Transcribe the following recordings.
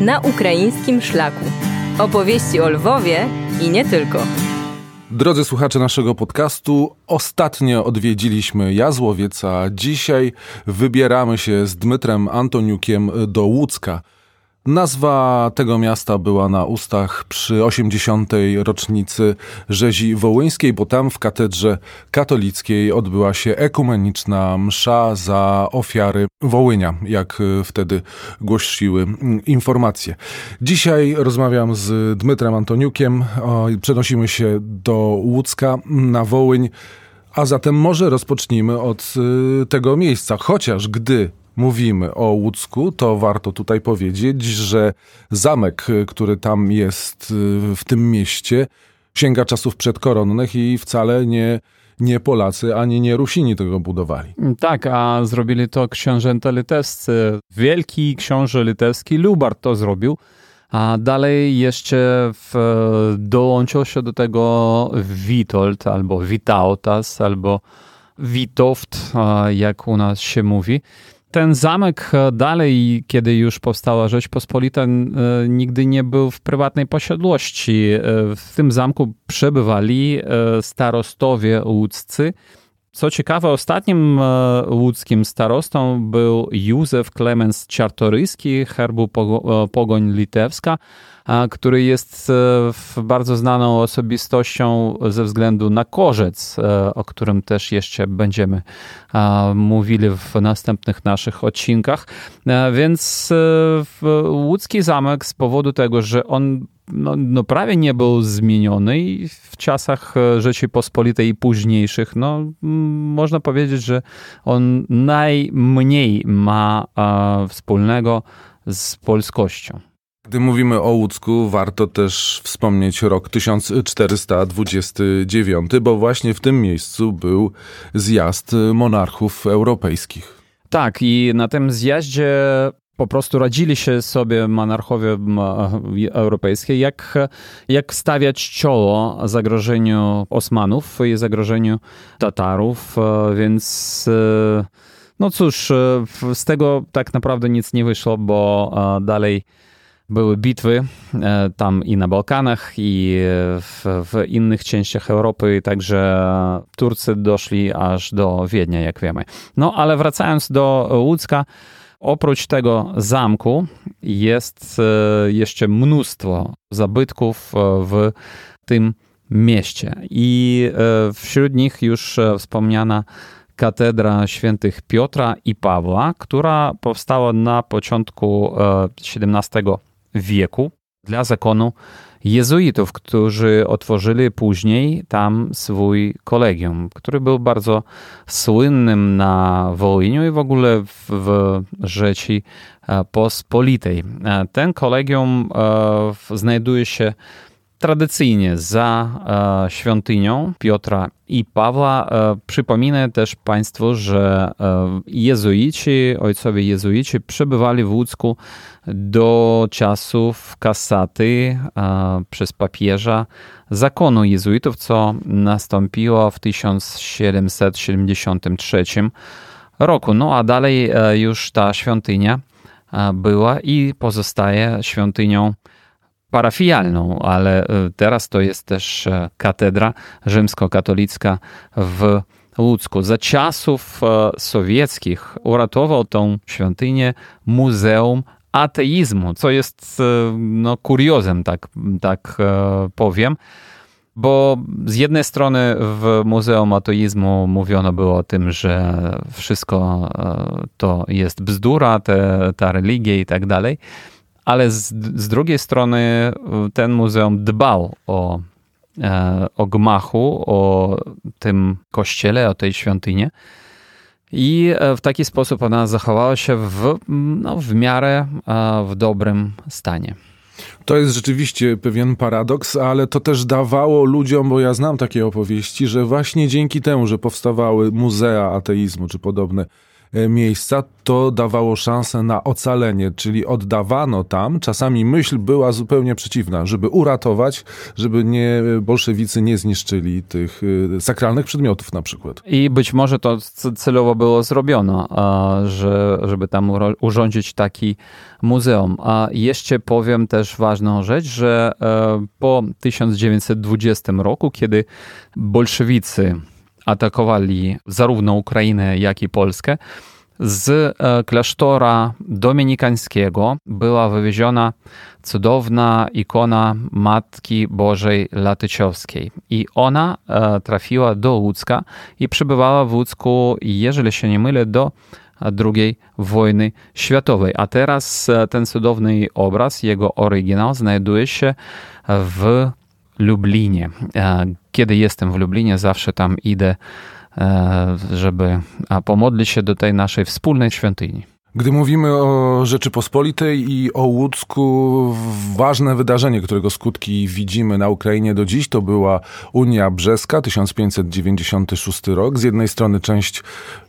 na ukraińskim szlaku. Opowieści o Lwowie i nie tylko. Drodzy słuchacze naszego podcastu, ostatnio odwiedziliśmy Jazłowiec, a dzisiaj wybieramy się z Dmytrem Antoniukiem do Łódzka. Nazwa tego miasta była na ustach przy 80. rocznicy rzezi wołyńskiej, bo tam w katedrze katolickiej odbyła się ekumeniczna msza za ofiary Wołynia, jak wtedy głosiły informacje. Dzisiaj rozmawiam z Dmytrem Antoniukiem, przenosimy się do Łódzka na Wołyń, a zatem może rozpocznijmy od y, tego miejsca, chociaż gdy mówimy o Łódzku, to warto tutaj powiedzieć, że zamek, który tam jest y, w tym mieście, sięga czasów przedkoronnych i wcale nie nie Polacy ani nie Rusini tego budowali. Tak, a zrobili to książęta litewscy. Wielki książę litewski Lubart to zrobił. A dalej jeszcze w, dołączył się do tego Witold albo Witautas albo Witoft, jak u nas się mówi ten zamek e, dalej, kiedy już powstała Rzeczpospolita, e, nigdy nie był w prywatnej posiadłości. E, w tym zamku przebywali starostowie łódzcy. Co ciekawe, ostatnim łódzkim starostą był Józef Klemens Czartoryski, herbu Pogoń Litewska, który jest e, bardzo znaną osobistością ze względu na korzec, e, o którym też jeszcze będziemy mówili w następnych naszych odcinkach. E, więc łódzki zamek z powodu tego, że on no, no, prawie nie był zmieniony i w czasach Rzeczypospolitej i późniejszych, no, można powiedzieć, że on najmniej ma wspólnego z polskością. Gdy mówimy o Łódzku, warto też wspomnieć rok 1429, bo właśnie w tym miejscu był zjazd monarchów europejskich. Tak, i na tym zjaździe po prostu radzili się sobie monarchowie europejskie, jak, jak stawiać czoło zagrożeniu Osmanów i zagrożeniu Tatarów, więc no cóż, z tego tak naprawdę nic nie wyszło, bo dalej były bitwy e, tam i na Bałkanach, i w, w, innych częściach Europy, także Turcy doszli aż do Wiednia, jak wiemy. No ale wracając do Łódzka, oprócz tego zamku jest e, jeszcze mnóstwo zabytków e, w tym mieście. I wśród nich już wspomniana katedra świętych Piotra i Pawła, która powstała na początku XVII wieku dla zakonu jezuitów, którzy otworzyli później tam swój kolegium, który był bardzo słynnym na Wołyniu i w ogóle w, w Rzeci e, Pospolitej. E, ten kolegium e, znajduje się tradycyjnie za e, świątynią Piotra i Pawła. E, przypominę też Państwu, że e, jezuici, ojcowie jezuici przebywali w Łódzku do czasów kasaty przez papieża zakonu jezuitów, co nastąpiło w 1773 roku. No a dalej już ta świątynia była i pozostaje świątynią parafialną, ale e, teraz to jest też e, katedra rzymskokatolicka w Łódzku. Za czasów e, sowieckich uratował tą świątynię Muzeum Ateizmu, co jest no, kuriozem, tak, tak powiem. Bo z jednej strony w Muzeum Ateizmu mówiono było o tym, że wszystko to jest bzdura, te, ta religia i tak dalej ale z, z drugiej strony y, ten muzeum dbał o, e, o gmachu, o tym kościele, o tej świątyni. I e, w taki sposób ona zachowała się w, no, w miarę e, w dobrym stanie. To jest rzeczywiście pewien paradoks, ale to też dawało ludziom, bo ja znam takie opowieści, że właśnie dzięki temu, że powstawały muzea ateizmu czy podobne miejsca, to dawało szansę na ocalenie, czyli oddawano tam. Czasami myśl była zupełnie przeciwna, żeby uratować, żeby nie, bolszewicy nie zniszczyli tych e, sakralnych przedmiotów na przykład. I być może to celowo było zrobione, że, żeby tam urządzić taki muzeum. A jeszcze powiem też ważną rzecz, że e, po 1920 roku, kiedy bolszewicy atakowali zarówno Ukrainę, jak i Polskę, z e, klasztora dominikańskiego była wywieziona cudowna ikona Matki Bożej Latyczowskiej. I ona e, trafiła do Łódzka i przebywała w Łódzku, jeżeli się nie mylę, do II wojny światowej. A teraz e, ten cudowny obraz, jego oryginał, znajduje się w Lublinie. E, kiedy jestem w Lublinie, zawsze tam idę, e, żeby pomodlić się do tej naszej wspólnej świątyni. Gdy mówimy o Rzeczypospolitej i o Łódzku, ważne wydarzenie, którego skutki widzimy na Ukrainie do dziś, to była Unia Brzeska, 1596 rok. Z jednej strony część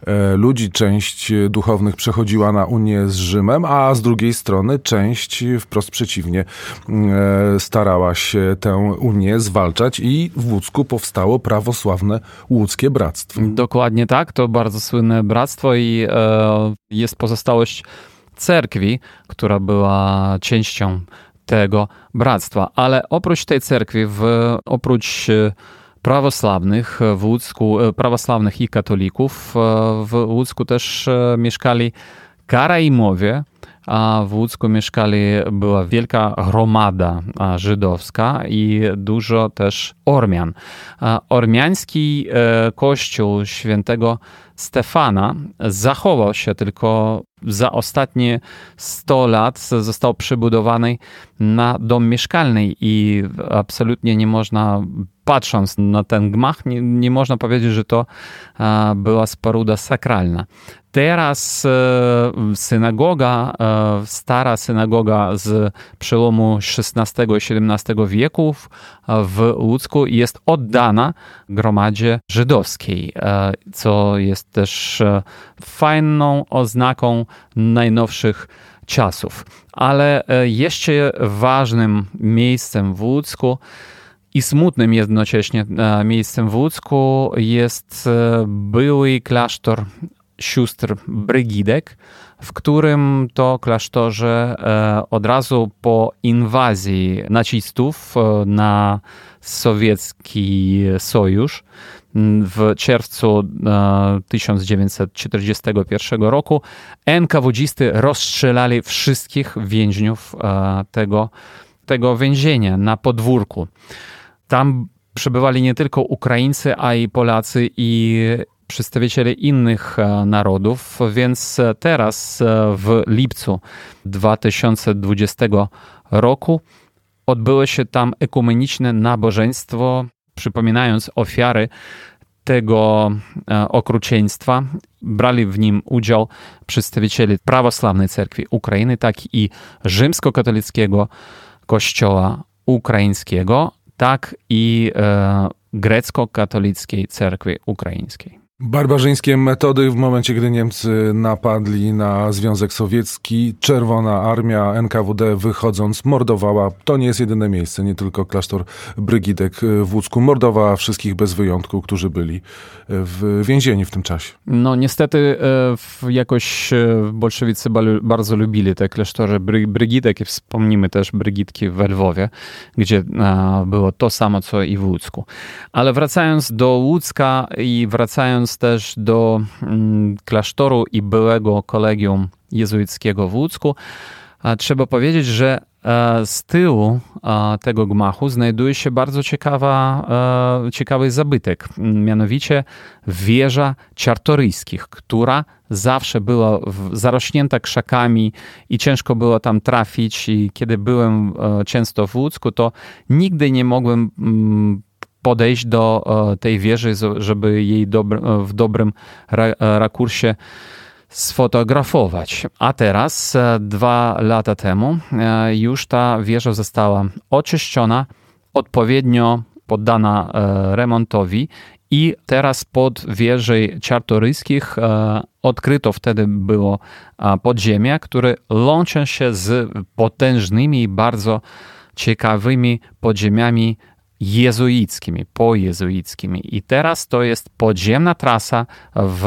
e, ludzi, część duchownych przechodziła na Unię z Rzymem, a z drugiej strony część wprost przeciwnie e, starała się tę Unię zwalczać i w Łódzku powstało prawosławne Łódzkie Bractwo. Dokładnie tak, to bardzo słynne bractwo i e, jest pozostałość cerkwi, która była częścią tego bractwa. Ale oprócz tej cerkwi, w, oprócz e, prawosławnych w Łódzku, e, prawosławnych i katolików, e, w Łódzku też mieszkali Karaimowie, a w Łódzku mieszkali, była wielka gromada żydowska i dużo też Ormian. Ormiański kościół świętego Stefana zachował się tylko za ostatnie 100 lat, został przebudowany na dom mieszkalny i absolutnie nie można, patrząc na ten gmach, nie, nie można powiedzieć, że to była sparuda sakralna. Teraz e, synagoga, e, stara synagoga z przełomu XVI i XVII wieków w Łódzku jest oddana gromadzie żydowskiej, e, co jest też fajną oznaką najnowszych czasów. Ale jeszcze ważnym miejscem w Łódzku i smutnym jednocześnie miejscem w Łódzku jest były klasztor sióstr Brygidek, w którym to klasztorze e, od razu po inwazji nacistów e, na sowiecki sojusz w czerwcu 1941 e, roku NKWDzisty rozstrzelali wszystkich więźniów tego, tego więzienia na podwórku. Tam przebywali nie tylko Ukraińcy, a i Polacy i przedstawiciele innych e, narodów, więc teraz e, w lipcu 2020 roku odbyło się tam ekumeniczne nabożeństwo, przypominając ofiary tego e, okrucieństwa. Brali w nim udział przedstawiciele prawosławnej cerkwi Ukrainy, tak i rzymskokatolickiego kościoła ukraińskiego, tak i grecko-katolickiej cerkwi ukraińskiej. Barbarzyńskie metody w momencie, gdy Niemcy napadli na Związek Sowiecki, Czerwona Armia NKWD wychodząc mordowała. To nie jest jedyne miejsce, nie tylko klasztor Brygidek w Łódzku. Mordowała wszystkich bez wyjątku, którzy byli w więzieni w tym czasie. No niestety e, jakoś e, bolszewicy bardzo lubili te klasztory Brygidek i wspomnimy też Brygidki w Lwowie, gdzie było to samo, co i w Łódzku. Ale wracając do Łódzka i wracając wracając też do mm, klasztoru i byłego kolegium jezuickiego w Łódzku, trzeba powiedzieć, że e, z tyłu tego gmachu znajduje się bardzo ciekawa, e, ciekawy zabytek, mianowicie wieża czartoryjskich, która zawsze była zarośnięta krzakami i ciężko było tam trafić i kiedy byłem e, często w Łódzku, to nigdy nie mogłem podejść do e, tej wieży, żeby jej e, w dobrym e, rakursie sfotografować. A teraz, dwa lata temu, już ta wieża została oczyszczona, odpowiednio poddana remontowi I teraz pod wieżą Czartoryskich odkryto wtedy było podziemia, które łączą się z potężnymi, bardzo ciekawymi podziemiami jezuickimi, pojezuickimi. I teraz to jest podziemna trasa w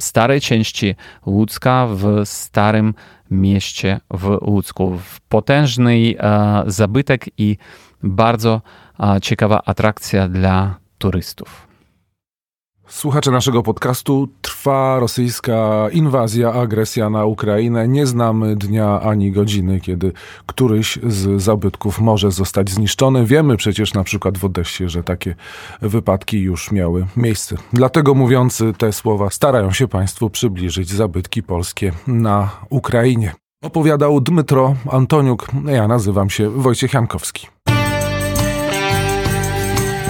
starej części Łódzka, w starym mieście w Łódzku. Potężny e, zabytek i bardzo e, ciekawa atrakcja dla turystów. Słuchacze naszego podcastu, trwa rosyjska inwazja, agresja na Ukrainę. Nie znamy dnia ani godziny, kiedy któryś z zabytków może zostać zniszczony. Wiemy przecież na przykład w Odessie, że takie wypadki już miały miejsce. Dlatego mówiący te słowa starają się Państwu przybliżyć zabytki polskie na Ukrainie. Opowiadał Dmytro Antoniuk. Ja nazywam się Wojciech Jankowski.